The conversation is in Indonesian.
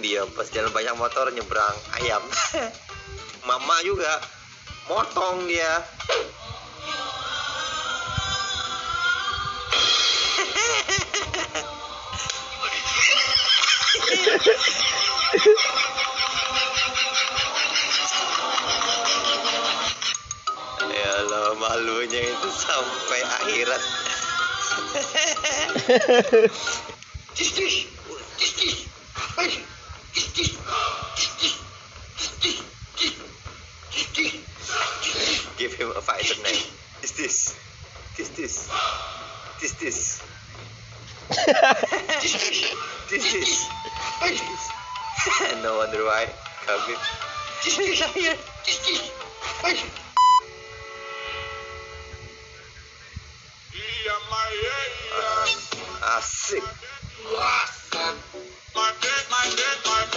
dia pas jalan banyak motor nyebrang ayam. Mama juga motong dia. Ya Allah malunya itu sampai akhirat give him a fighter name is this. This this. This this. This this. No wonder why. Khabib Iya, Maya. asik